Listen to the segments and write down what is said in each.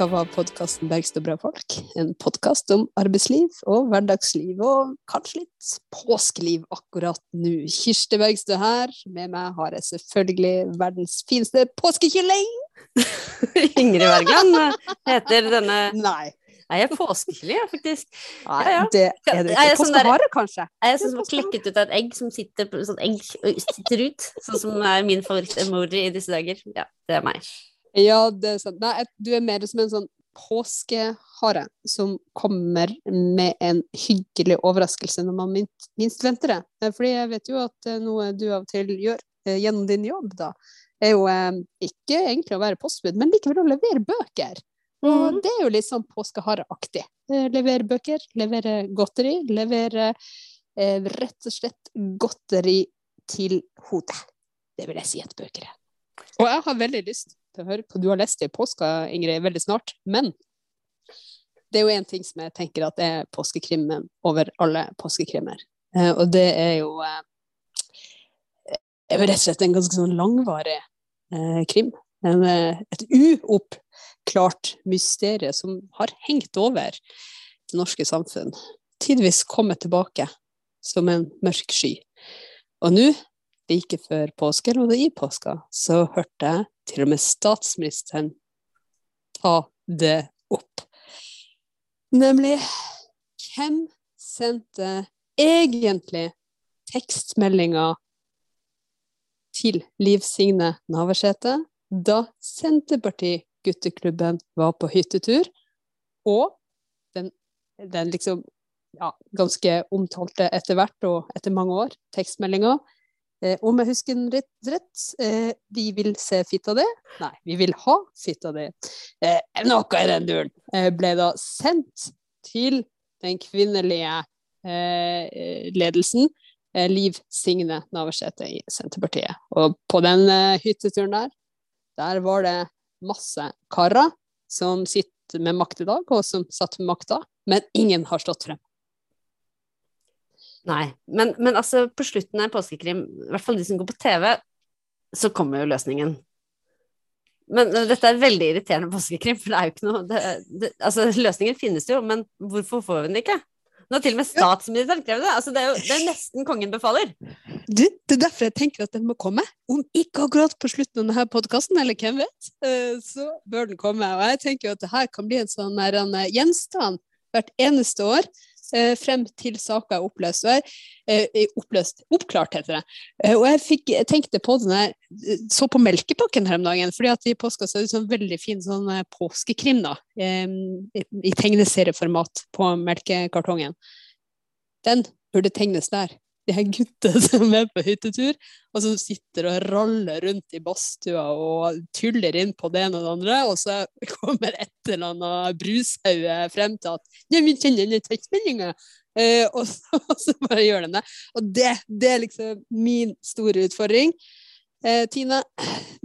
utgave av podkasten 'Bergstø bra folk'. En podkast om arbeidsliv og hverdagsliv, og kanskje litt påskeliv akkurat nå. Kirsti Bergstø her. Med meg har jeg selvfølgelig verdens fineste påskekylling! Ingrid Wergeland heter denne Nei. Nei, jeg er påskekylling, faktisk. Nei, Ja, ja. det er Er ikke. sånn Påskehare, kanskje? Jeg er sånn som har klekket ut av et egg som sitter sånn egg sitter ut. Sånn som er min favoritt-emoji i disse dager. Ja, det er meg. Ja, det er sant. Nei, du er mer som en sånn påskehare som kommer med en hyggelig overraskelse når man minst, minst venter det. Eh, Fordi jeg vet jo at eh, noe du av og til gjør eh, gjennom din jobb, da, er jo ikke egentlig å være postbud, men likevel å levere bøker. Og Mhm. det er jo litt sånn påskehareaktig. Eh, Levere bøker, levere godteri, levere rett og slett godteri til hodet. Det vil jeg si at bøker er. Og jeg har veldig lyst til å høre hva du har lest i påska, Ingrid, veldig snart. Men det er jo én ting som jeg tenker at er påskekrimmen over alle påskekrimmer. Eh, og det er jo eh, rett og slett en ganske sånn langvarig eh, krim. En, eh, et uoppklart mysterie som har hengt over det norske samfunn. Tidvis kommet tilbake som en mørk sky. Og nå, like før påske, eller i påska, så hørte jeg til og med statsministeren ta det opp. Nemlig hvem sendte egentlig tekstmeldinga til Liv Signe Navarsete da Senterparti-gutteklubben var på hyttetur, og den, den liksom ja, ganske omtalte etter hvert og etter mange år, tekstmeldinga. Eh, om jeg husker den rett, rett eh, vi vil se fitta di. Nei, vi vil ha fitta di. Eh, noe i den duren. Ble da sendt til den kvinnelige ledelsen, Liv Signe Navarsete i Senterpartiet. Og på den hytteturen der, der var det masse karer som sitter med makt i dag, og som satt med makta, men ingen har stått frem. Nei. Men, men altså, på slutten av påskekrim, i hvert fall de som går på TV, så kommer jo løsningen. Men dette er veldig irriterende påskekrim, for det er jo ikke noe det, det, Altså, løsningen finnes jo, men hvorfor får vi den ikke? Nå til og med statsministeren krevd det. Altså, det er jo det er nesten kongen befaler. Du, det er derfor jeg tenker at den må komme. Om ikke akkurat på slutten av denne podkasten, eller hvem vet, eh, så bør den komme. Og jeg tenker jo at det her kan bli en sånn her, en, eh, gjenstand hvert eneste år. Eh, Frem til saka er oppløst. Eh, oppløst, oppklart, heter det. Eh, Og jeg, fikk, jeg tenkte på den her, så på Melkepakken her om dagen, fordi at i påska så er det sånn veldig fin sånn påskekrim, da. i tegneserieformat på melkekartongen. Den burde tegnes der. De her gutter som er på hyttetur, og som sitter og raller rundt i badstua og tuller inn på det ene og det andre, og så kommer et eller annet brushauge frem til at «Nei, vi kjenner denne tekstmeldinga, eh, og, og så bare gjør den det. Og det, det er liksom min store utfordring. Eh, Tine,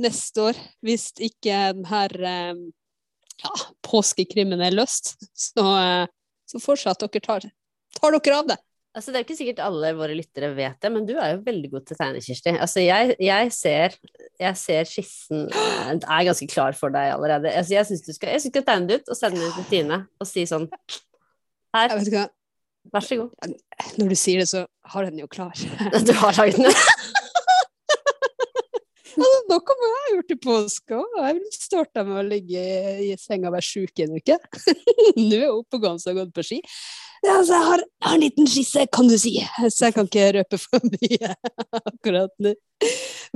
neste år, hvis ikke den her eh, ja, påskekrimmen er løst, så, eh, så fortsatt dere tar, tar dere av det. Altså, det er jo ikke sikkert alle våre lyttere vet det, men du er jo veldig god til å tegne, Kirsti. Altså, jeg, jeg, ser, jeg ser skissen jeg er ganske klar for deg allerede. Altså, jeg syns du, du skal tegne det ut og sende det til Tine og si sånn Her, vær så god. når du sier det, så har jeg den jo klar. Du har laget den. Noe må jeg ha gjort i påska. Jeg vil starte med å ligge i, senga og være sjuk i en uke. Nå er jeg oppegående og har gått på ski. Ja, altså, jeg, har, jeg har en liten skisse, kan du si, så jeg kan ikke røpe for mye akkurat nå.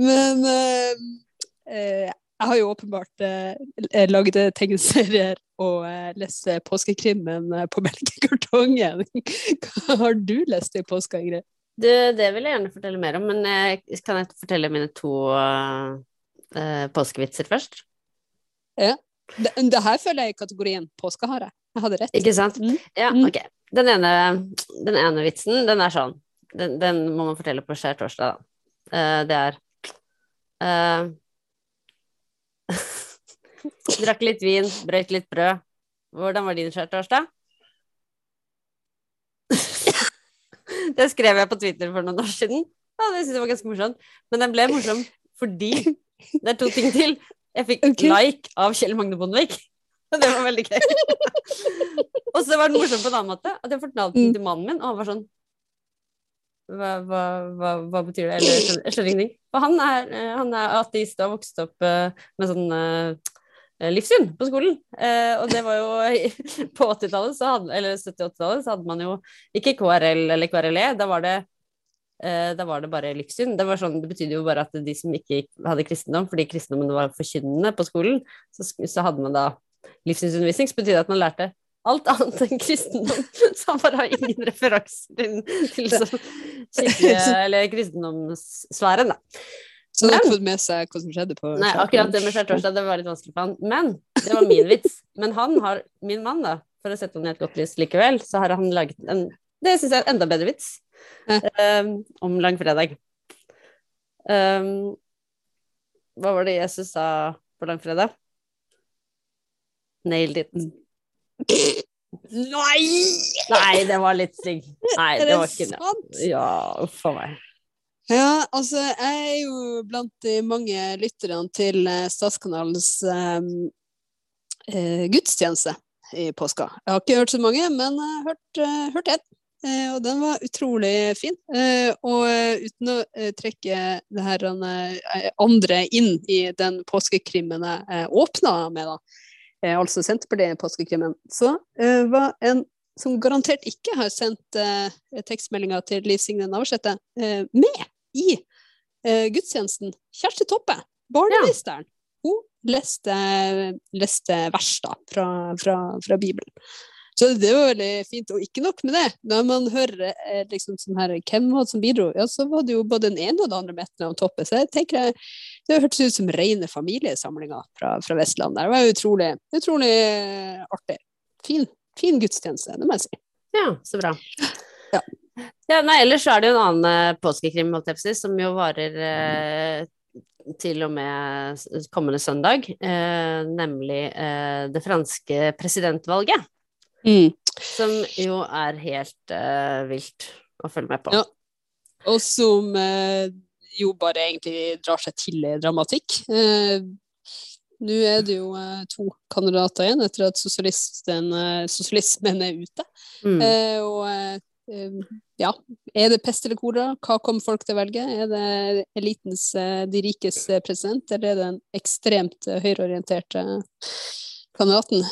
Men eh, eh, jeg har jo åpenbart eh, lagd tegneserier og eh, lest påskekrimmen på melkekartongen. Hva har du lest i påska, Ingrid? Du, det vil jeg gjerne fortelle mer om, men eh, kan jeg fortelle mine to eh, eh, påskevitser først? Det, det her føler jeg i kategorien påskehare. Jeg hadde rett. Ikke sant? Mm. Ja, Mm. ok. Den ene, den ene vitsen, den er sånn. Den, den må man fortelle på skjærtorsdag. da. Eh, det er eh, Drakk litt vin, brøyt litt brød. Hvordan var din skjærtorsdag? det skrev jeg på Twitter for noen år siden. Ja, det syns jeg var ganske morsomt. Men den ble morsom fordi Det er to ting til. Jeg fikk okay. like av Kjell Magne Bondevik. Og det var veldig gøy. og så var det morsomt på en annen måte at jeg fortalte den Mm. til mannen min, og han var sånn hva, hva, hva, hva betyr det? Eller jeg skjønner, ingenting. For han er, eh, han er ateist og har vokst opp eh, med sånn eh, livssyn på skolen. Eh, og det var jo På 80-tallet, eller 70-80-tallet, så hadde man jo ikke KRL eller KRLE. Da var det da var det bare livssyn. Det, var sånn, det betydde jo bare at de som ikke hadde kristendom, fordi kristendommen var forkynnende på skolen, så, så hadde man da livssynsundervisning, som betydde at man lærte alt annet enn kristendom. Så han bare har ingen referanser til, til så kirkelige eller kristendomssfæren, da. Så han har ikke fått med seg hva som skjedde på Nei, akkurat det med skjærtorsdag, det var litt vanskelig for han. Men det var min vits. Men han har, min mann, da, for å sette han i et godt lys likevel, så har han laget en Det syns jeg er en enda bedre vits. Um, om langfredag. Um, hva var det Jesus sa på langfredag? Nailed it. Nei! Nei, det var litt stygg. Nei, det det var ikke sant? Ja, uff a meg. Ja, altså, jeg er jo blant de mange lytterne til eh, Statskanalens um, uh, gudstjeneste i påska. Jeg har ikke hørt så mange, men jeg har hørt, én. Og den var utrolig fin. Eh, og eh, uten å eh, trekke det her eh, andre inn i den påskekrimmen jeg eh, åpna med, da, eh, altså Senterpartiet-påskekrimmen, så eh, var en som garantert ikke har sendt eh, tekstmeldinger til Liv Signe Navarsete, eh, med i eh, gudstjenesten. Kjersti Toppe, barneministeren. Hun leste, leste vers da, fra, fra, fra Bibelen. Så det var veldig fint. Og ikke nok med det, når man hører eh, liksom sånn her, hvem var det som bidro, ja, så var det jo både den ene og den andre med av toppen. Så jeg tenker jeg, det hørtes ut som rene familiesamlinger fra, fra Vestlandet. Det var utrolig, utrolig eh, artig. Fin, fin gudstjeneste, det må jeg si. Ja, så bra. Ja. Ja, nei, ellers er det jo en annen eh, påskekrim, som jo varer eh, til og med kommende søndag, eh, nemlig eh, det franske presidentvalget, som jo er helt uh, vilt å følge med på. Ja. Og som uh, jo bare egentlig drar seg til i dramatikk. Uh, Nå er det jo to kandidater igjen etter at sosialisten, sosialismen er ute. Mm. Og ja, er det pest eller kolera? Hva kommer folk til å velge? Er det elitens, de rikes president, eller er det den ekstremt høyreorienterte kandidaten?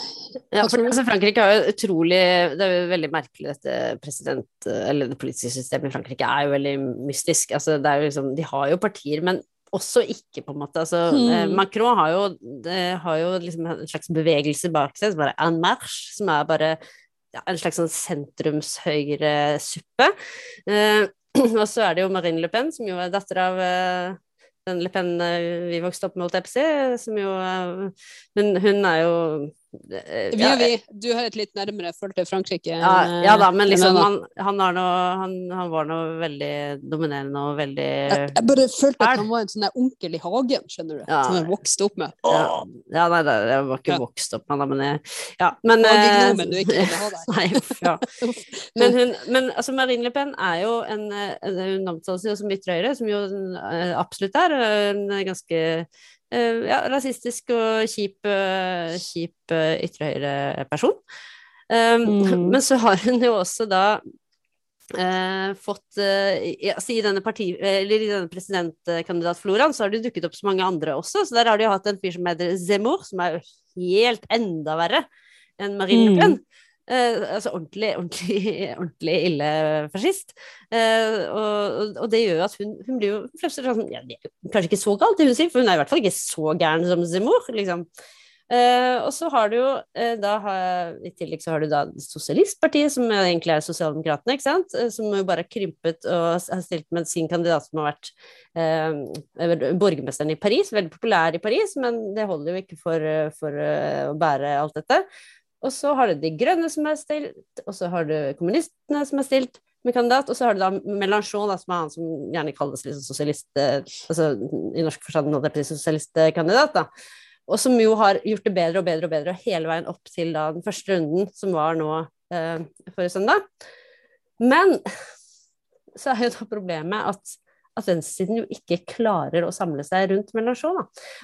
Ja, for altså, Frankrike har jo utrolig Det er jo veldig merkelig, dette president... Eller det politiske systemet i Frankrike er jo veldig mystisk. Altså, det er jo liksom, de har jo partier, men også ikke, på en måte. Altså, mm. eh, Macron har jo, det, har jo liksom en slags bevegelse bak seg, som bare en marche, som er bare ja, en slags sånn sentrumshøyre-suppe. Eh, og så er det jo Marine Le Pen, som jo er datter av eh, den Le Pen eh, vi vokste opp med, holdt jeg på å si, som jo hun er jo Vi og vi, du har et litt nærmere forhold til Frankrike. ja, ja da, men liksom han, han, har noe, han, han var noe veldig dominerende og veldig Jeg, jeg bare følte at han var en sånn onkel i hagen, skjønner du. Ja. Som jeg vokste opp med. ja, ja, nei, da, jeg var ikke vokst opp med ham, men jeg, ja, men Og eh, du ikke ville ha der. Nei, uff, ja. Men, hun, men altså, Marine Le Pen er jo en, eh, en Hun omtales jo som ytre høyre, som jo eh, absolutt er eh, en ganske eh, ja, rasistisk og kjip, eh, kjip uh, ytre høyre-person. Mm. Men så har hun jo også da eh, fått eh, altså i, denne parti, eller i denne presidentkandidatfloraen så har det dukket opp så mange andre også. Så der har de jo hatt en fyr som heter Zemmour, som er jo helt enda verre enn Marine Le Mm. Pen. Eh, altså ordentlig, ordentlig, ordentlig ille fascist. Eh, og, og, det gjør at hun, hun blir jo plutselig sånn ja, Det er kanskje ikke så galt, det hun sier, for hun er i hvert fall ikke så gæren som Zemmour, liksom. Eh, og så har du jo eh, da har, I tillegg så har du da Sosialistpartiet, som egentlig er Sosialdemokratene, ikke sant? Eh, som jo bare har krympet og har stilt med sin kandidat som har vært eh, borgermesteren i Paris, veldig populær i Paris, men det holder jo ikke for, for å bære alt dette. Og så har du De Grønne som er stilt, og så har du kommunistene som er stilt med kandidat, og så har du da Melanchon, som er han som gjerne kalles liksom sosialist, eh, altså i norsk forstand nå, det er sosialistkandidat, da. Og som jo har gjort det bedre og bedre og bedre hele veien opp til da den første runden, som var nå eh, forrige søndag. Men så er jo da problemet at, at venstresiden jo ikke klarer å samle seg rundt Melanchon.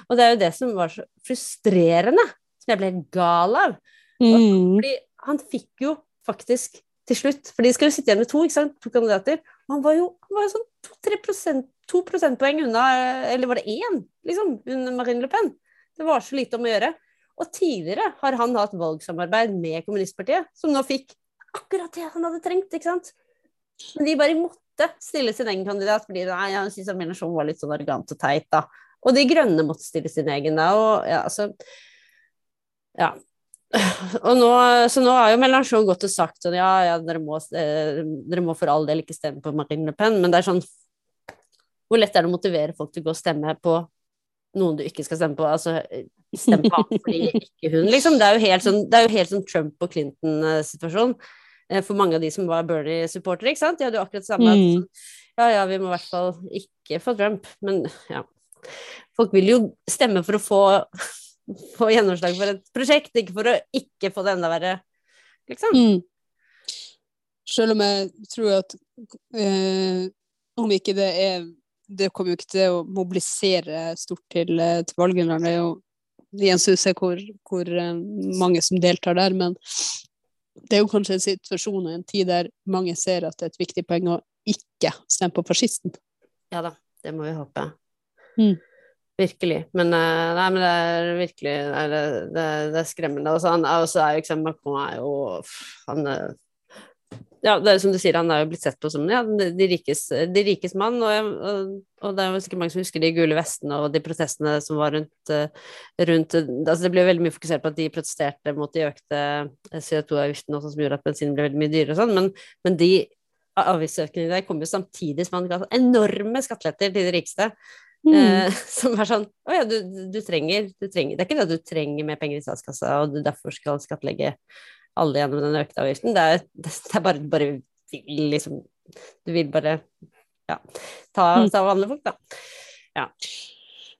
Og det er jo det som var så frustrerende, som jeg ble gal av. Mm. Fordi han fikk jo faktisk til slutt For de skal jo sitte igjen med to, ikke sant? to kandidater. Og han var jo, han var jo sånn 2-3% to prosentpoeng unna, eller var det én, liksom, under Marine Le Pen. Det var så lite om å gjøre. Og tidligere har han hatt valgsamarbeid med Kommunistpartiet, som nå fikk akkurat det han hadde trengt, ikke sant. Men de bare måtte stille sin egen kandidat, fordi nei, han syntes Mélenchon var litt sånn arrogant og teit, da. Og de grønne måtte stille sin egen, da. Og ja, altså Ja. Og nå, så nå har jo Melanchon gått og sagt sånn ja, ja, dere må, eh, dere må for all del ikke stemme på Marine Le Pen, men det er sånn Hvor lett er det å motivere folk til å gå og stemme på noen du ikke skal stemme på? Altså stemme på han fordi ikke hun, liksom. Det er jo helt sånn, det er jo helt sånn Trump og Clinton-situasjon. eh, For mange av de som var Bernie-supportere, ikke sant. De hadde jo akkurat det samme. Mm. sånn, Ja, ja, vi må i hvert fall ikke få Trump, men ja. Folk vil jo stemme for å få, få gjennomslag for et prosjekt, ikke for å ikke få det enda verre, liksom. Mm. Selv om jeg tror at eh, om ikke det er Det kommer jo ikke til å mobilisere stort til, eh, til valgene. Det er jo gjenstår å se hvor, hvor eh, mange som deltar der, men det er jo kanskje en situasjon og en tid der mange ser at det er et viktig poeng å ikke stemme på fascisten. Ja da, det må vi håpe. Mm. Virkelig. Men, eh, nei, men det er virkelig nei, det, det, det er skremmende. Og er, også er jo, sant, Macron er jo han, eh, Ja, det er som du sier, han er jo blitt sett på som ja, de, rikes, de rikes mann. Og, og, og det er jo sikkert mange som husker de gule vestene og de protestene som var rundt, eh, rundt altså Det ble veldig mye fokusert på at de protesterte mot de økte CO2-avgiftene, som gjorde at bensin ble veldig mye dyrere og sånn, men, men de avgiftsøkningene der kom jo samtidig som han ga enorme skatteletter til de rikeste. Mm. Eh, som er sånn Å ja, du, du, trenger, du trenger Det er ikke det at du trenger mer penger i statskassa, og du derfor skal skattlegge alle gjennom den økte avgiften. Det er, det er bare, bare liksom Du vil bare ja, ta, Mm. ta vanlige folk, da.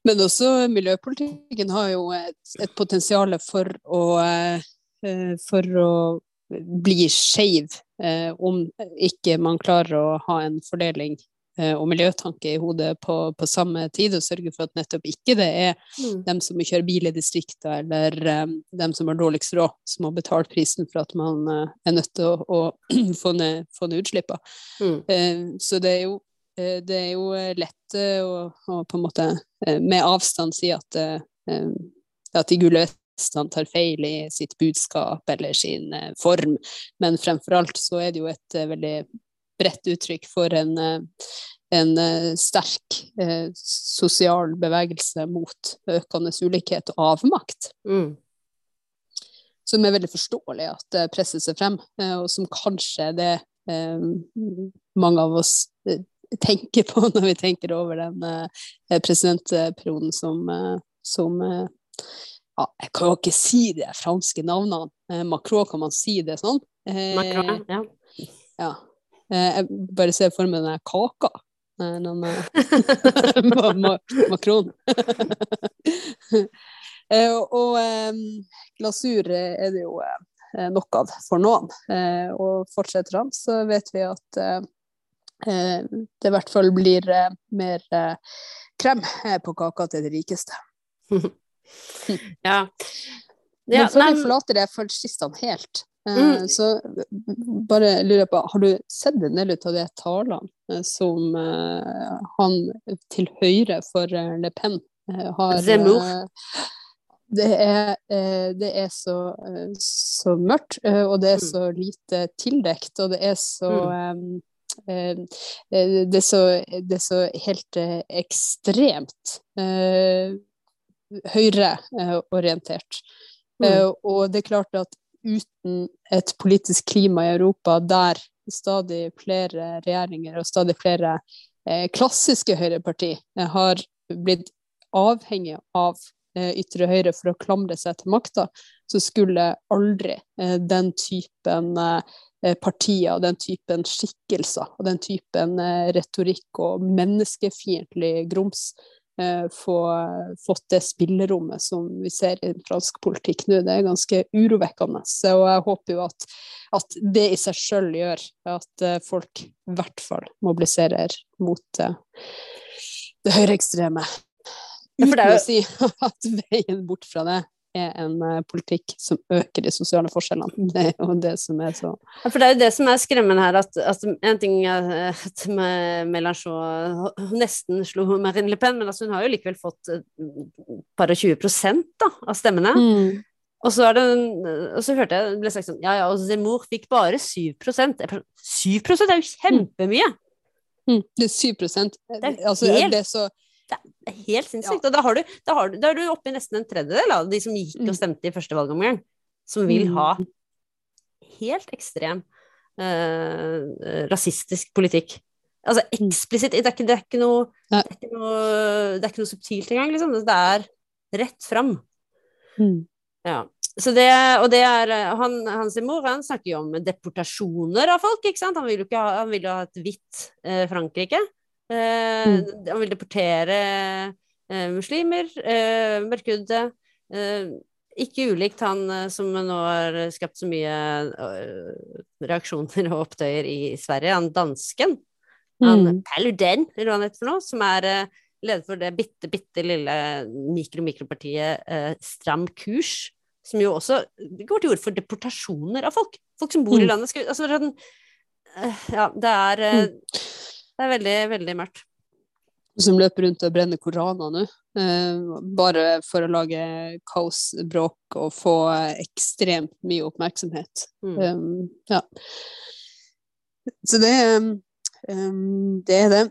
Men også miljøpolitikken har jo et, et potensial for å, eh, for å bli skeiv eh, om ikke man klarer å ha en fordeling og miljøtanke i hodet på, på samme tid, og sørge for at nettopp ikke det er dem som kjører bil i distriktet, eller um, dem som har dårligst råd, som må betale prisen for at man uh, er nødt til å, å få ned, få ned utslippene. Mm. Uh, så det er jo, uh, det er jo lett å, å, på en måte med avstand si at, at de gule vestene tar feil i sitt budskap eller sin form, men fremfor alt så er det jo et veldig bredt uttrykk for en en uh, sterk uh, sosial bevegelse mot økende ulikhet og avmakt. Mm. Som er veldig forståelig at det presser seg frem, og som kanskje det mange av oss tenker på når vi tenker over den presidentperioden som, som ja, Jeg kan jo ikke si de franske navnene. Macron, kan man si det sånn? Macron, ja. ja. Jeg bare ser for meg den kaka. Den makron. og glasur er det jo nok av for noen. Og fortsetter han, så vet vi at det i hvert fall blir mer krem på kaka til de rikeste. ja. Men før vi forlater det fascistene helt, Mm. Så bare lurer jeg på, har du sett en del av de talene som uh, han til høyre for Le Pen har Zemmour. Det er, det er så, så mørkt, og det er så lite tildekt, og det er så um, det, er så, det er så helt ekstremt høyreorientert. Mm. og det er klart at uten et politisk klima i Europa der stadig flere regjeringer og stadig flere eh, klassiske høyreparti eh, har blitt avhengig av eh, ytre høyre for å klamre seg til makta, så skulle aldri eh, den typen eh, partier, den typen skikkelser og den typen eh, retorikk og menneskefiendtlig grums få fått det spillerommet som vi ser i fransk politikk nå. Det er ganske urovekkende. Så jeg håper jo at, at det i seg sjøl gjør at eh, folk i hvert fall mobiliserer mot eh, det høyreekstreme. Uten å si at veien bort fra det er en uh, politikk som øker de sosiale forskjellene. Det er jo det som er så ja, For det er jo det som er skremmende her, at, at en ting er at Mélenchon nesten slo Marine Le Pen, men altså hun har jo likevel fått og 20 prosent da, av stemmene. Mm. Og så, det, og så, hørte jeg det ble sagt sånn Ja, ja, og Zemmour fikk bare 7 7% er jo kjempemye! Mm. Det er 7 Det er, altså, det er så det er helt sinnssykt. Ja. Og da, har du, da, har du, da er du oppe i nesten en tredjedel av de som gikk og mm. stemte i første valgomgang, som vil ha mm. helt ekstrem eh, rasistisk politikk. Altså mm. eksplisitt det, det, er ikke noe, det, er ikke noe, det er ikke noe subtilt engang, liksom. Det er rett fram. Mm. Ja. Så det, og det er han, Hans mor han snakker jo om deportasjoner av folk, ikke sant. Han vil jo, ha, han vil jo ha et hvitt eh, Frankrike. Eh, mm. Han vil deportere eh, muslimer, eh, mørkhudede. ikke ulikt han som nå har skapt så mye reaksjoner og opptøyer i Sverige, han dansken. Han mm. Paludan, eller hva han heter for noe, som er leder for det bitte, bitte lille mikro-mikropartiet eh, Stram kurs, som jo også går til orde for deportasjoner av folk. Folk som bor mm. i landet. Skal, altså, ja, det er mm. Det er veldig, veldig mørkt. Som løper rundt og brenner koraner nå, eh, bare for å lage kaos, bråk og få ekstremt mye oppmerksomhet. Mm. Um, ja. Så det, um, det er det.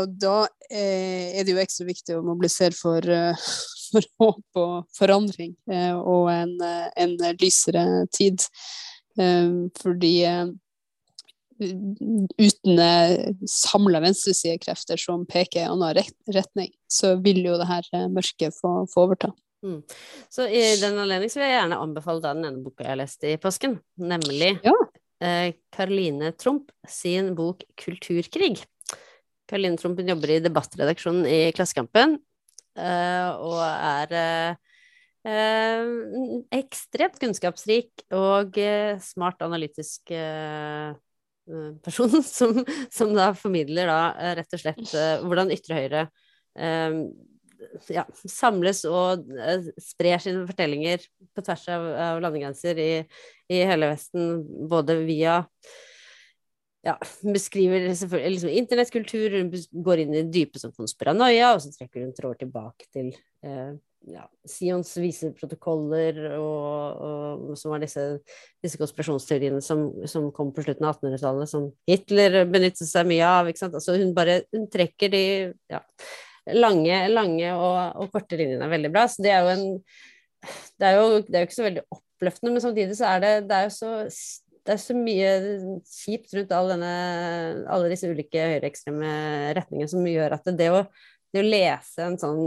Og da er det jo ekstra viktig å mobilisere for, for håp og forandring og en, en, lysere tid. fordi uten eh, samla venstresidekrefter som peker i en annen retning, så vil jo det her eh, mørket få, få overta. Mm. Så i den anledning vil jeg gjerne anbefale den ene boka jeg leste i påsken, nemlig ja. eh, Karoline Tromp sin bok 'Kulturkrig'. Karoline Tromp jobber i debattredaksjonen i Klassekampen, eh, og er eh, ekstremt kunnskapsrik og eh, smart analytisk Eh, person som, som, da formidler da eh, rett og slett uh, hvordan ytre høyre ja, samles og sprer sine fortellinger på tvers av, av landegrenser i, i, hele Vesten, både via ja, beskriver selvfølgelig liksom internettkultur, går inn i dype som konspiranoia, og så trekker hun tråder tilbake til ja, Sions vise protokoller og, og, som var disse, disse konspirasjonsteoriene som, som, kom på slutten av 1800-tallet, som Hitler benyttet seg mye av. Altså hun bare hun trekker de ja, lange, lange og, og, korte linjene veldig bra. Så det er jo en det er jo, det er jo ikke så veldig oppløftende, men samtidig så er det, det er jo så det er så mye kjipt rundt all denne, alle disse ulike høyreekstreme retningene som gjør at det å, det å lese en sånn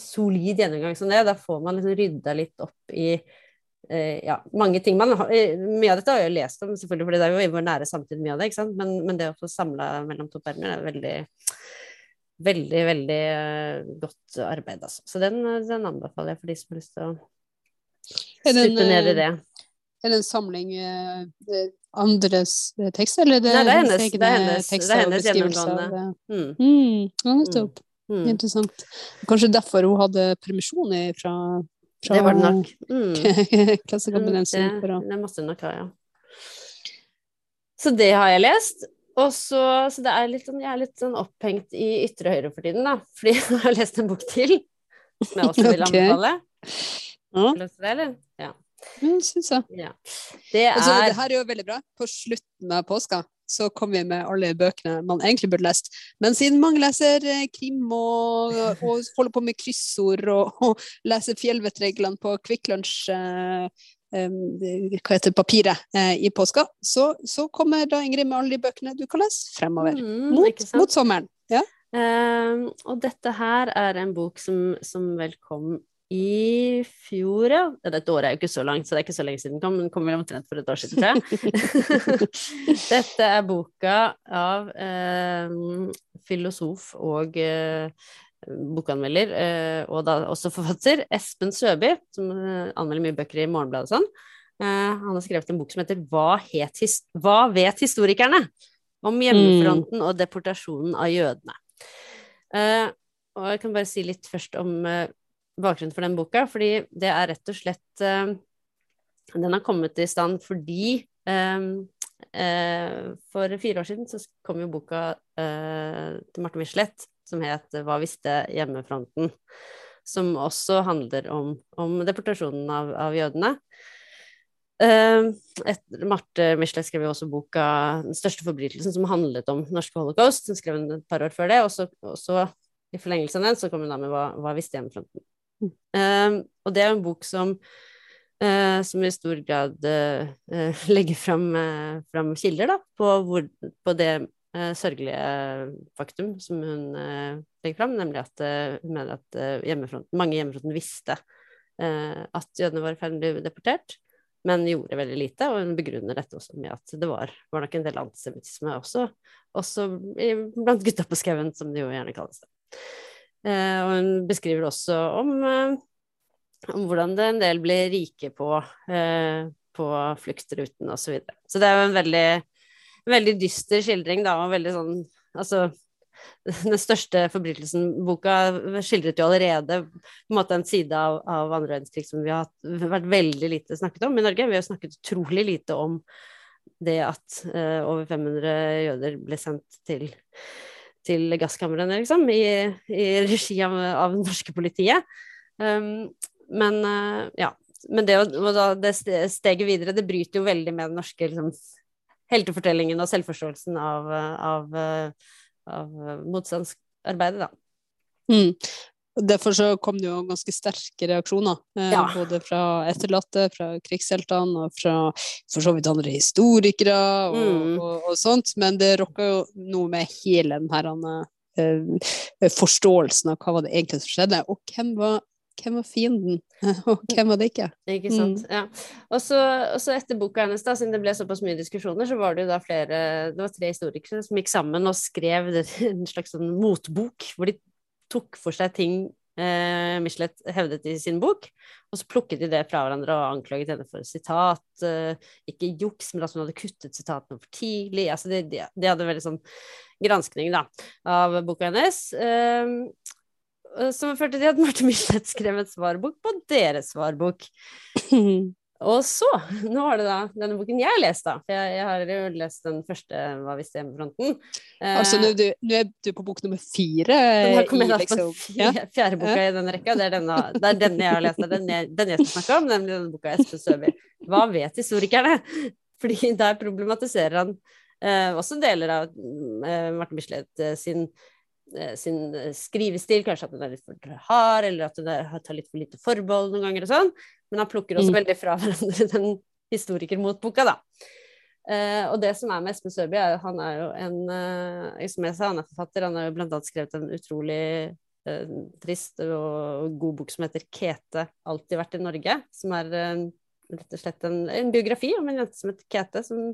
solid gjennomgang som det. Da får man liksom rydda litt opp i eh, ja, mange ting man har eh, Mye av dette har jeg jo lest om, selvfølgelig, for det er jo i vår nære samtid mye av det. ikke sant? Men, men det å få samla mellom to permer er veldig Veldig, veldig uh, godt arbeid, altså. Så den, den, anbefaler jeg for de som har lyst til å stupe ned i det. Er det en samling uh, andres tekster, eller er det, Nei, det er hennes, det er hennes, det er hennes gjennomgående. Mm. Mm, ja, nettopp. Mm. Mm. Interessant. Kanskje derfor hun hadde permisjon fra, fra Det var det nok. Mm. Klassekampen mm, det, det måtte nok ha, ja. Så det har jeg lest. Og så, så det er litt sånn, jeg er litt sånn opphengt i ytre høyre for tiden, da. Fordi jeg har lest en bok til som jeg også vil anbefale. Ja. det, eller? Ja. Mm, syns jeg. Ja. Det, er... altså, det her er jo veldig bra. På slutten av påska så kommer vi med alle bøkene man egentlig burde lest. Men siden mange leser eh, krim og, og holder på med kryssord og, og leser fjellvettreglene på Kvikk Lunsj eh, hva heter papiret eh, i påska, så, så, kommer da Ingrid med alle de bøkene du kan lese fremover. Mm, mot, mot, sommeren. Ja. Uh, og dette her er en bok som, som vel kom i fjor, ja. Dette året er jo ikke så langt, så det er ikke så lenge siden den kom. men Den kom vel omtrent for et år siden, tror jeg. Dette er boka av eh, filosof og eh, bokanmelder, eh, og da også forfatter, Espen Søby, som eh, anmelder mye bøker i Morgenbladet og sånn. Eh, han har skrevet en bok som heter Hva, Hva vet historikerne? Om hjemmefronten mm. og deportasjonen av jødene. og jeg kan bare si litt først om bakgrunnen for den boka, fordi det er rett og slett Den har kommet i stand fordi for fire år siden så kom jo boka til Marte Michelet som het 'Hva visste hjemmefronten?', som også handler om, om deportasjonen av, av jødene. Uh, et, Marte Michelet skrev jo også boka 'Den største forbrytelsen', som handlet om norske holocaust. Hun skrev den et par år før det, og så i forlengelsen av den så kom hun da med 'Hva, hva visste hjemmefronten'? Uh, og det er en bok som Uh, som i stor grad uh, legger fram, uh, fram, kilder da, på, hvor, på det sørgelige faktum som hun legger fram, nemlig at hun mener at hjemmefronten, mange i hjemmefronten visste at jødene var i ferd med å bli deportert, men gjorde veldig lite. Og hun begrunner dette også med at det var, var nok en del antisemittisme også, også blant gutta på skauen, som det jo gjerne kalles det. Og hun beskriver også om, om hvordan det en del blir rike på, på fluktruten osv. Så, videre. så det er jo en veldig veldig dyster skildring, da, og veldig sånn Altså, den største forbrytelsen-boka skildret jo allerede på en måte en side av, av andre verdenskrig som vi har vært veldig lite snakket om i Norge. Vi har snakket utrolig lite om det at uh, over 500 jøder ble sendt til, til gasskamrene, liksom, i, i regi av, av, det norske politiet. Um, men uh, ja. Men det, det steget videre, det bryter jo veldig med den norske liksom, heltefortellingen og selvforståelsen av, av, av motstandsarbeidet, da. Mm. Derfor så kom det jo ganske sterke reaksjoner, eh, ja. både fra etterlatte, fra krigsheltene og fra for så vidt andre historikere og, mm. og, og sånt, men det rokka jo noe med hele den her uh, forståelsen av hva var det egentlig som skjedde, og hvem var hvem var fienden, og hvem var det ikke? Ikke sant, mm. ja. Og så etter boka hennes, da, siden det ble såpass mye diskusjoner, så var det jo da flere Det var tre historikere som gikk sammen og skrev en slags sånn motbok, hvor de tok for seg ting eh, Michelet hevdet i sin bok, og så plukket de det fra hverandre og anklaget henne for sitat. Eh, ikke juks, men at hun hadde kuttet sitatene for tidlig. Altså de, de, de hadde veldig sånn granskning da, av boka hennes. Eh, som førte til at Marte Michelet skrev et svarbok på deres svarbok. Og så, nå var det da denne boken jeg leste, da. For jeg, jeg har jo lest den første Hva visste hjemmefronten. Eh, altså nå er, du, nå er, du, på bok nummer fire i liksom ja. fjerde boka ja. i denne rekka. Det er, denne, det er denne jeg har lest, den jeg, den jeg skal snakke om, nemlig denne boka Espen Søby. Hva vet historikerne? Fordi der problematiserer han eh, også deler av eh, Martin Bislett eh, sin Eh, sin eh, skrivestil, kanskje at hun er litt for hard, eller at hun tar litt for lite forbehold noen ganger og sånn, men han plukker også mm. veldig fra hverandre den historikermotboka, da. Uh, og det som er med Espen Søby, er han er jo en uh, Som jeg sa, han er forfatter. Han har jo blant annet skrevet en utrolig uh, trist og god bok som heter 'Kete alltid vært i Norge', som er rett og slett en, en, biografi om en jente som heter Kete, som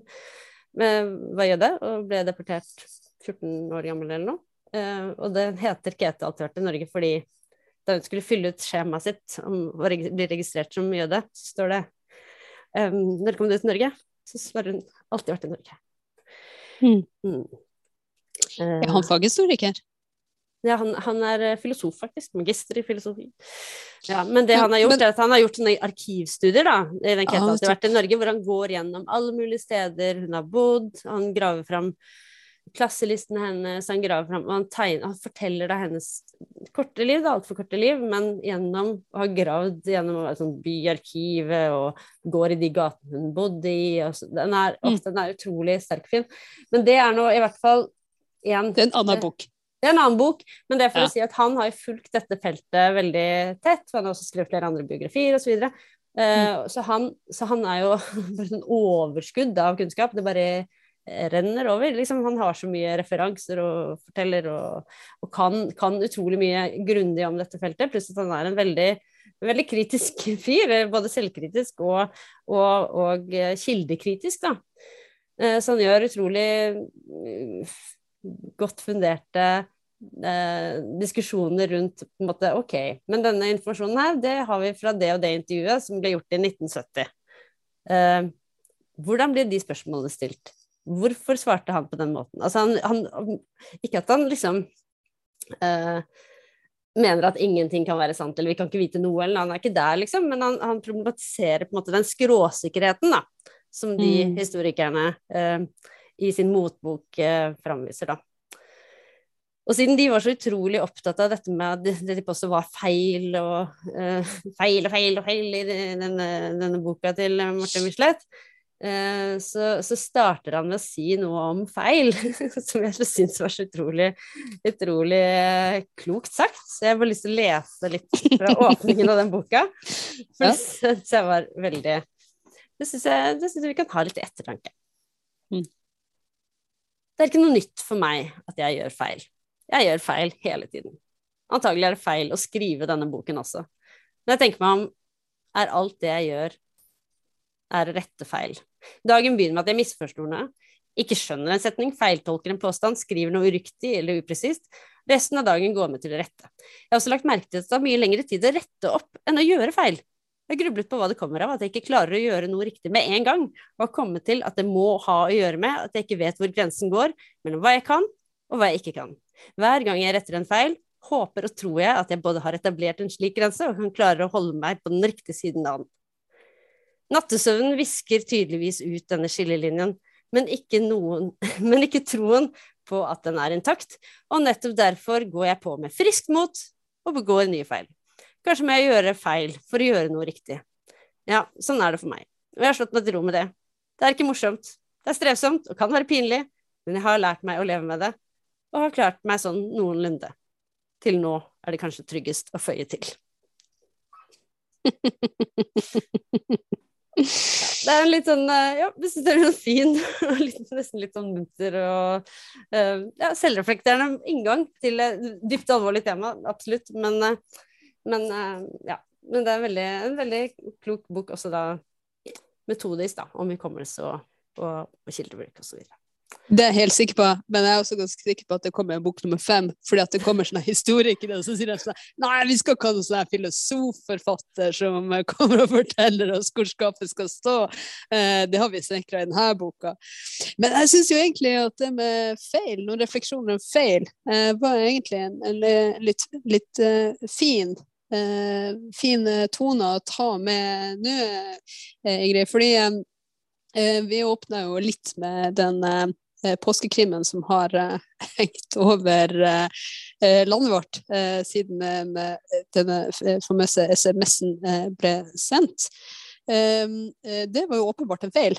var jøde og ble deportert 14 år gammel eller noe. Og det heter Kete alltid vært i Norge fordi da hun skulle fylle ut skjemaet sitt om å bli registrert som jøde, så står det um, Når kom du til Norge? Så svarer hun alltid vært i Norge. Mm. Mm. Uh, er han faghistoriker? Ja, han, han, er eh, filosof, faktisk. Magister i filosofi. Ja, men det han har gjort, men, er at han har gjort sånne arkivstudier, da. I den Kete alltid vært i Norge, hvor han går gjennom alle mulige steder hun har bodd. Han graver fram klasselistene hennes, han graver fram han, tegner, han forteller deg hennes korte liv, det altfor korte liv, men gjennom å ha gravd gjennom sånn byarkivet og går i de gatene hun bodde i så, den, er, mm. den er utrolig sterk fin. Men det er nå i hvert fall en Det er en annen bok. Det er en annen bok, men det er for ja. å si at han har fulgt dette feltet veldig tett. For han har også skrevet flere andre biografier osv. Så, uh, mm. så, han, så han er jo bare sånn overskudd av kunnskap. Det bare renner over. Liksom, han har så mye referanser og forteller og, og kan, kan, utrolig mye grundig om dette feltet. Pluss at han er en veldig, veldig kritisk fyr, både selvkritisk og, og, og eh, kildekritisk. Da. Eh, så han gjør utrolig mm, godt funderte eh, diskusjoner rundt på en måte, Ok, men denne informasjonen her, det har vi fra det og det intervjuet som ble gjort i 1970. Eh, hvordan blir de spørsmålene stilt? Hvorfor svarte han på den måten? Altså han, han Ikke at han liksom eh, mener at ingenting kan være sant, eller vi kan ikke vite noe, eller han er ikke der, liksom, men han, han problematiserer på en måte den skråsikkerheten, da, som de mm. historikerne eh, i sin motbok eh, framviser, da. Og siden de var så utrolig opptatt av dette med at det, de også var feil og uh, feil og feil og feil i denne, denne boka til Martin Michelet, så, så, starter han med å si noe om feil, som jeg syns var så utrolig, utrolig uh, klokt sagt. Så jeg har bare lyst til å lese litt fra åpningen av den boka. For det syns jeg var veldig Det syns jeg, det synes jeg vi kan ha litt ettertanke. Mm. Det er ikke noe nytt for meg at jeg gjør feil. Jeg gjør feil hele tiden. Antagelig er det feil å skrive denne boken også. Men jeg tenker meg om, er alt det jeg gjør, er rette feil? Dagen begynner med at jeg misforstår noe, ikke skjønner en setning, feiltolker en påstand, skriver noe uriktig eller upresist. Resten av dagen går med til å rette. Jeg har også lagt merke til at det tar mye lengre tid å rette opp enn å gjøre feil. Jeg har grublet på hva det kommer av, at jeg ikke klarer å gjøre noe riktig med en gang, og har kommet til at det må ha å gjøre med at jeg ikke vet hvor grensen går mellom hva jeg kan, og hva jeg ikke kan. Hver gang jeg retter en feil, håper og tror jeg at jeg både har etablert en slik grense og kan klare å holde meg på den riktige siden av den. Nattesøvnen visker tydeligvis ut denne skillelinjen, men ikke, noen, men ikke troen på at den er intakt, og nettopp derfor går jeg på med friskt mot og begår nye feil. Kanskje må jeg gjøre feil for å gjøre noe riktig. Ja, sånn er det for meg, og jeg har slått meg til ro med det. Det er ikke morsomt, det er strevsomt og kan være pinlig, men jeg har lært meg å leve med det, og har klart meg sånn noenlunde. Til nå er det kanskje tryggest å føye til. Det er en litt sånn eh, Ja, jeg syns det er en fin og nesten litt sånn munter og uh, ja, selvreflekterende inngang til et dypt alvorlig tema, absolutt. Men, uh, men ja. Men det er veldig, en veldig klok bok også da metodisk, da, om hukommelse og, og, og kildebruk osv. Det er jeg helt sikker på, men jeg er også ganske sikker på at det kommer en bok nummer fem. Fordi at det kommer sånne historikere og så sier de sånn Nei, vi skal ikke ha noen sånn filosofforfatter som kommer og forteller oss hvor skapet skal stå. Eh, det har vi snekra i denne boka. Men jeg syns jo egentlig at det med feil, noen refleksjoner om feil, eh, var egentlig en, litt, litt fin fin tone å ta med nå, Ingrid. Fordi vi åpna jo litt med den Eh, påskekrimmen som har eh, hengt over eh, landet vårt siden denne famøse SMS-en ble sendt. Det var jo åpenbart en feil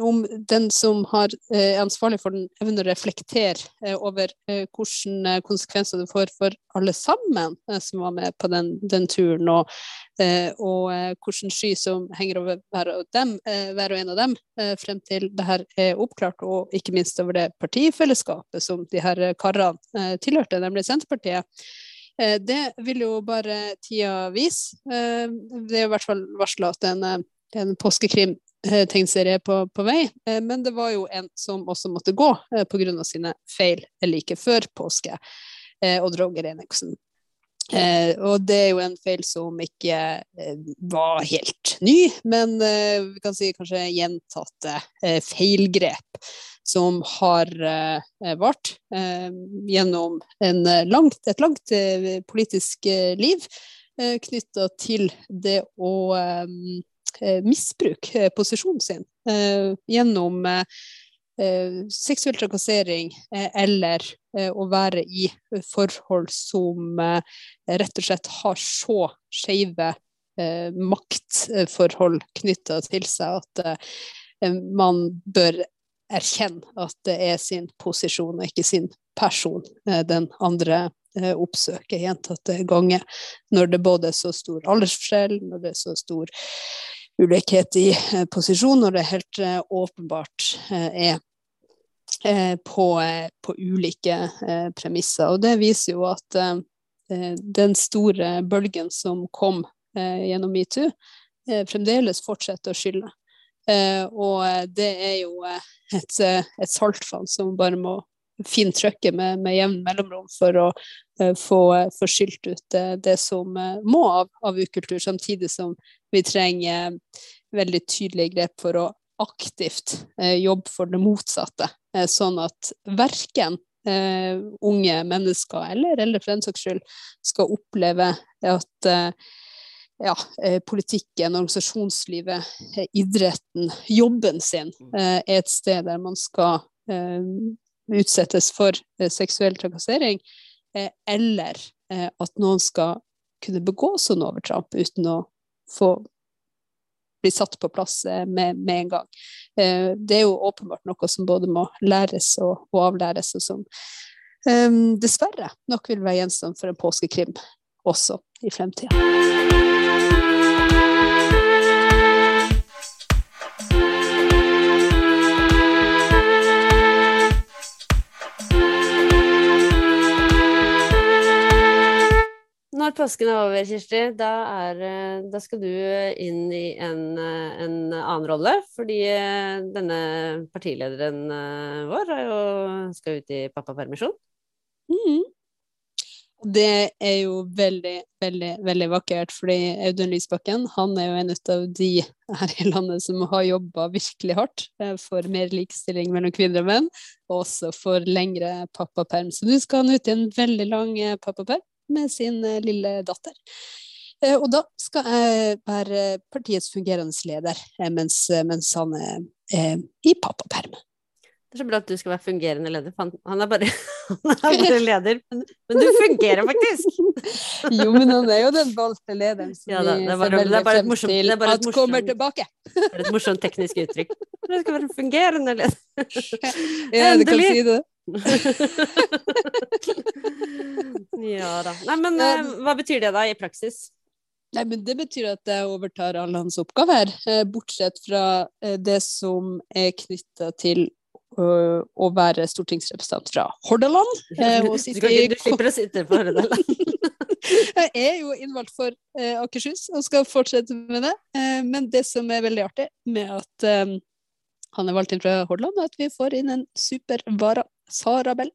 om den som har, er eh, ansvarlig for den, evner å reflektere eh, over eh, hvilke konsekvenser det får for alle sammen som var med på den, den turen, og, og hvilken sky som henger over hver og, dem, hver og en av dem frem til det her er oppklart, og ikke minst over det partifellesskapet som de her karene tilhørte, nemlig Senterpartiet. Det vil jo bare tida vise. Det er i hvert fall varsla at en, en påskekrim tegneserie på, på vei, eh, men det var jo en som også måtte gå eh, pga. sine feil like før påske, Odd Roger Enoksen. Eh, og det er jo en feil som ikke eh, var helt ny, men eh, vi kan si kanskje gjentatte feilgrep som har vart gjennom langt, et langt politisk liv knytta til det å Eh, misbruke eh, posisjonen sin eh, gjennom seksuell trakassering eller å være i forhold som rett og slett har så skeive maktforhold knytta til seg at man bør erkjenne at det er sin posisjon og ikke sin person den andre oppsøker gjentatte ganger, når det både er så stor aldersforskjell, når det er så stor ulikhet i eh, posisjon, når det helt eh, åpenbart eh, er på, på, ulike premisser. Og det viser jo at den store bølgen som kom gjennom metoo, fremdeles fortsetter å skylde. og det er jo et, et saltfall som bare må fint trøkket med, med jevn mellomrom for å uh, få, få skylt ut det, det som uh, må av, av ukultur, samtidig som vi trenger veldig tydelige grep for å aktivt jobbe for det motsatte, sånn at verken unge mennesker, eller, eller for den saks skyld, skal oppleve at ja, eh, politikken, organisasjonslivet, eh, idretten, jobben sin, mm. eh, er et sted der man skal utsettes for seksuell trakassering, eller at noen skal kunne begå sånn overtramp uten å få bli satt på plass med, med en gang. Det er jo åpenbart noe som både må læres og, og avlæres, og som dessverre nok vil være gjenstand for en påskekrim også i fremtida. Når påsken er over, Kirsti, da, er, eh, da skal du inn i en, eh, en, annen rolle. Fordi eh, denne partilederen vår jo, skal ut i pappapermisjon. Mm. Det er jo veldig, veldig veldig vakkert, fordi Audun Lysbakken han er jo en av de her i landet som har jobba virkelig hardt for mer likestilling mellom kvinner og menn, og også for lengre pappaperm. Så du skal han ut i en veldig lang pappaperm med sin eh, lille datter. Eh, og da skal jeg være partiets fungerende leder eh, mens, mens han er i pappaperm. Det er så bra at du skal være fungerende leder, han, er bare, han er bare leder. Men, men, du fungerer faktisk! jo, men han er jo den valgte lederen som ja, da, det er bare, vi ser veldig frem til at morsomt, kommer tilbake. det er et morsomt teknisk uttrykk. Du skal være fungerende leder. ja, du kan si det. ja da. Nei, men uh, hva betyr det da i praksis? Nei, men Det betyr at jeg overtar alle hans oppgaver, eh, bortsett fra eh, det som er knytta til å være stortingsrepresentant fra Hordaland. du, du, slipper å sitte på Hordaland. jeg er jo innvalgt for Akershus og skal fortsette med det. men det som er veldig artig med at han er valgt inn fra Hordaland, er at vi får inn en super vara Sara Bell.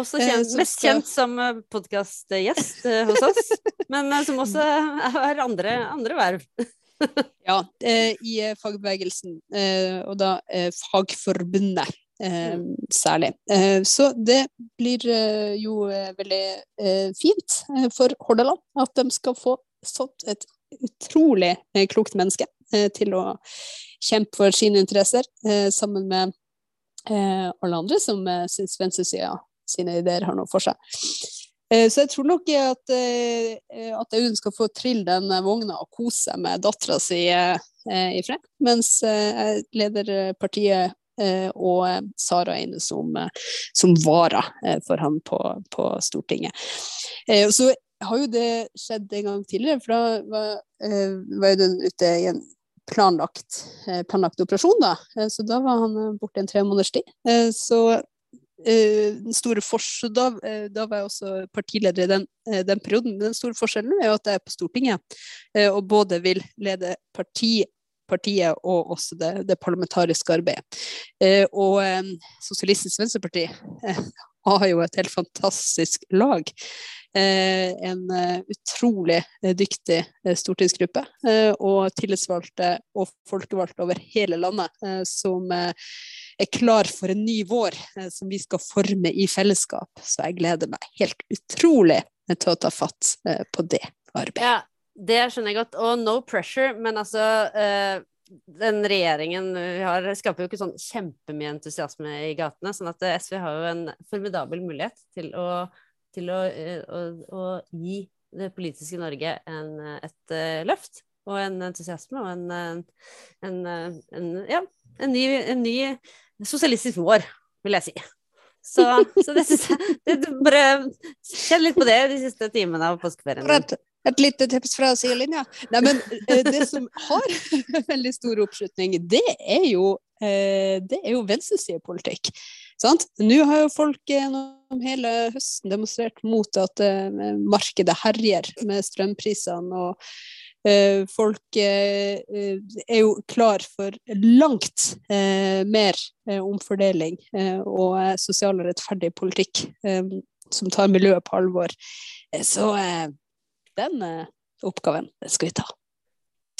Også eh, mest kjent som eh, podkastgjest eh, hos oss, men som også har andre, andre verv. ja, i fagbevegelsen, og da Fagforbundet. Mm. særlig. så det blir jo veldig fint for Hordaland at de skal få fått et utrolig klokt menneske til å kjempe for sine interesser, sammen med eh, alle andre som eh, syns venstresida sine ideer har noe for seg. Eh, så jeg tror nok at, eh, at Audun skal få trille den vogna og kose seg med dattera si eh, i fred, mens jeg leder partiet og Sara er inne som, som vara for han på, på Stortinget. så har jo det skjedd en gang tidligere, for da var, var Audun ute i en planlagt, eh, planlagt operasjon, da. Eh, så da var han eh, borte en tre måneders tid. Så den store da, da, var jeg også partileder i den, den, perioden. Men den store forskjellen er jo at jeg er på Stortinget og både vil lede parti, partiet og også det, det parlamentariske arbeidet. Og Sosialistisk Venstreparti har jo et helt fantastisk lag. Eh, en eh, utrolig eh, dyktig stortingsgruppe og tillitsvalgte og folkevalgte over hele landet som er klar for en ny vår som vi skal forme i fellesskap. Så jeg gleder meg helt utrolig til å ta fatt på det arbeidet. Ja, det skjønner jeg godt. Og no pressure, men altså den regjeringen vi har, skaper jo ikke sånn kjempemye entusiasme i gatene. sånn at SV har jo en formidabel mulighet til å til å, eh, å, å gi det politiske Norge en, et uh, løft og en entusiasme og en, en, en ja, ny, ny, sosialistisk vår, vil jeg si. Så, så det syns jeg det, Bare kjenn litt på det de siste timene av påskeferien. Et, lite tips fra sidelinja. Nei, men eh, det som har veldig stor oppslutning, det er jo, er jo venstresidepolitikk. Sant? Nå har jo folk gjennom hele høsten demonstrert mot at markedet herjer med strømprisene og eh, folk eh, eh, er jo klar for langt eh, mer eh, omfordeling eh, og eh, sosial og rettferdig politikk eh, som tar miljøet på alvor. Eh, så eh, den eh, oppgaven skal vi ta.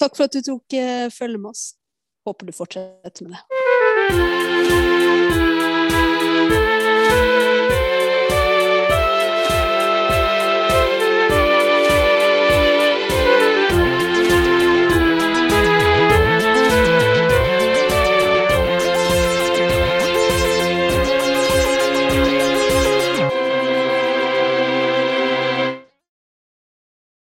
Takk for at du tok eh, følge med oss. Håper du fortsetter med det.